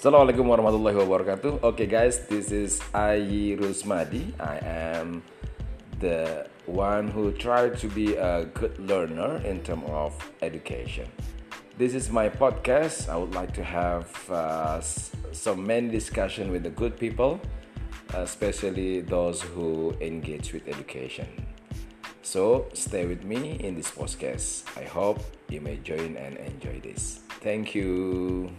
Assalamualaikum warahmatullahi wabarakatuh. Okay, guys, this is Ayi Rusmadi. I am the one who tried to be a good learner in terms of education. This is my podcast. I would like to have uh, some main discussion with the good people, especially those who engage with education. So stay with me in this podcast. I hope you may join and enjoy this. Thank you.